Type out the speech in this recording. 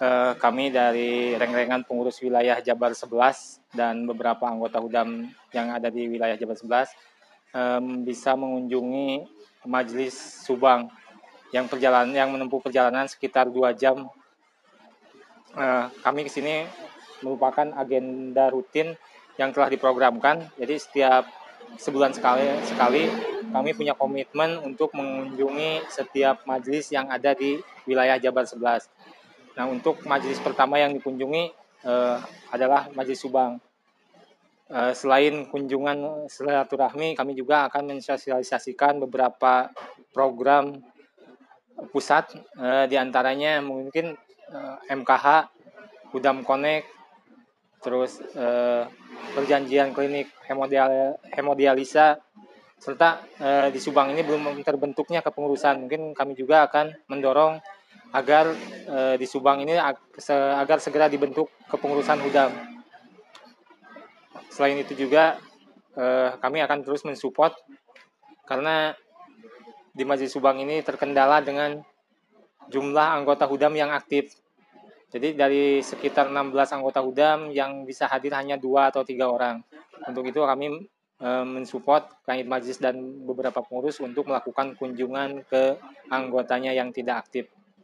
eh, kami dari reng-rengan pengurus wilayah Jabar 11 dan beberapa anggota Hudam yang ada di wilayah Jabar 11 em, bisa mengunjungi Majelis Subang yang perjalanan yang menempuh perjalanan sekitar dua jam. Eh, kami ke sini merupakan agenda rutin yang telah diprogramkan. Jadi setiap sebulan sekali sekali kami punya komitmen untuk mengunjungi setiap majelis yang ada di wilayah Jabar 11. Nah, untuk majelis pertama yang dikunjungi eh, adalah Majelis Subang. Eh, selain kunjungan silaturahmi, kami juga akan mensosialisasikan beberapa program pusat, eh, di antaranya mungkin eh, MKH, Udam Connect, terus eh, perjanjian klinik hemodial hemodialisa serta eh, di Subang ini belum terbentuknya kepengurusan mungkin kami juga akan mendorong agar eh, di Subang ini agar segera dibentuk kepengurusan Hudam selain itu juga eh, kami akan terus mensupport karena di Majelis Subang ini terkendala dengan jumlah anggota Hudam yang aktif jadi dari sekitar 16 anggota HUDAM yang bisa hadir hanya dua atau tiga orang. Untuk itu kami eh, mensupport Kanit Majlis dan beberapa pengurus untuk melakukan kunjungan ke anggotanya yang tidak aktif.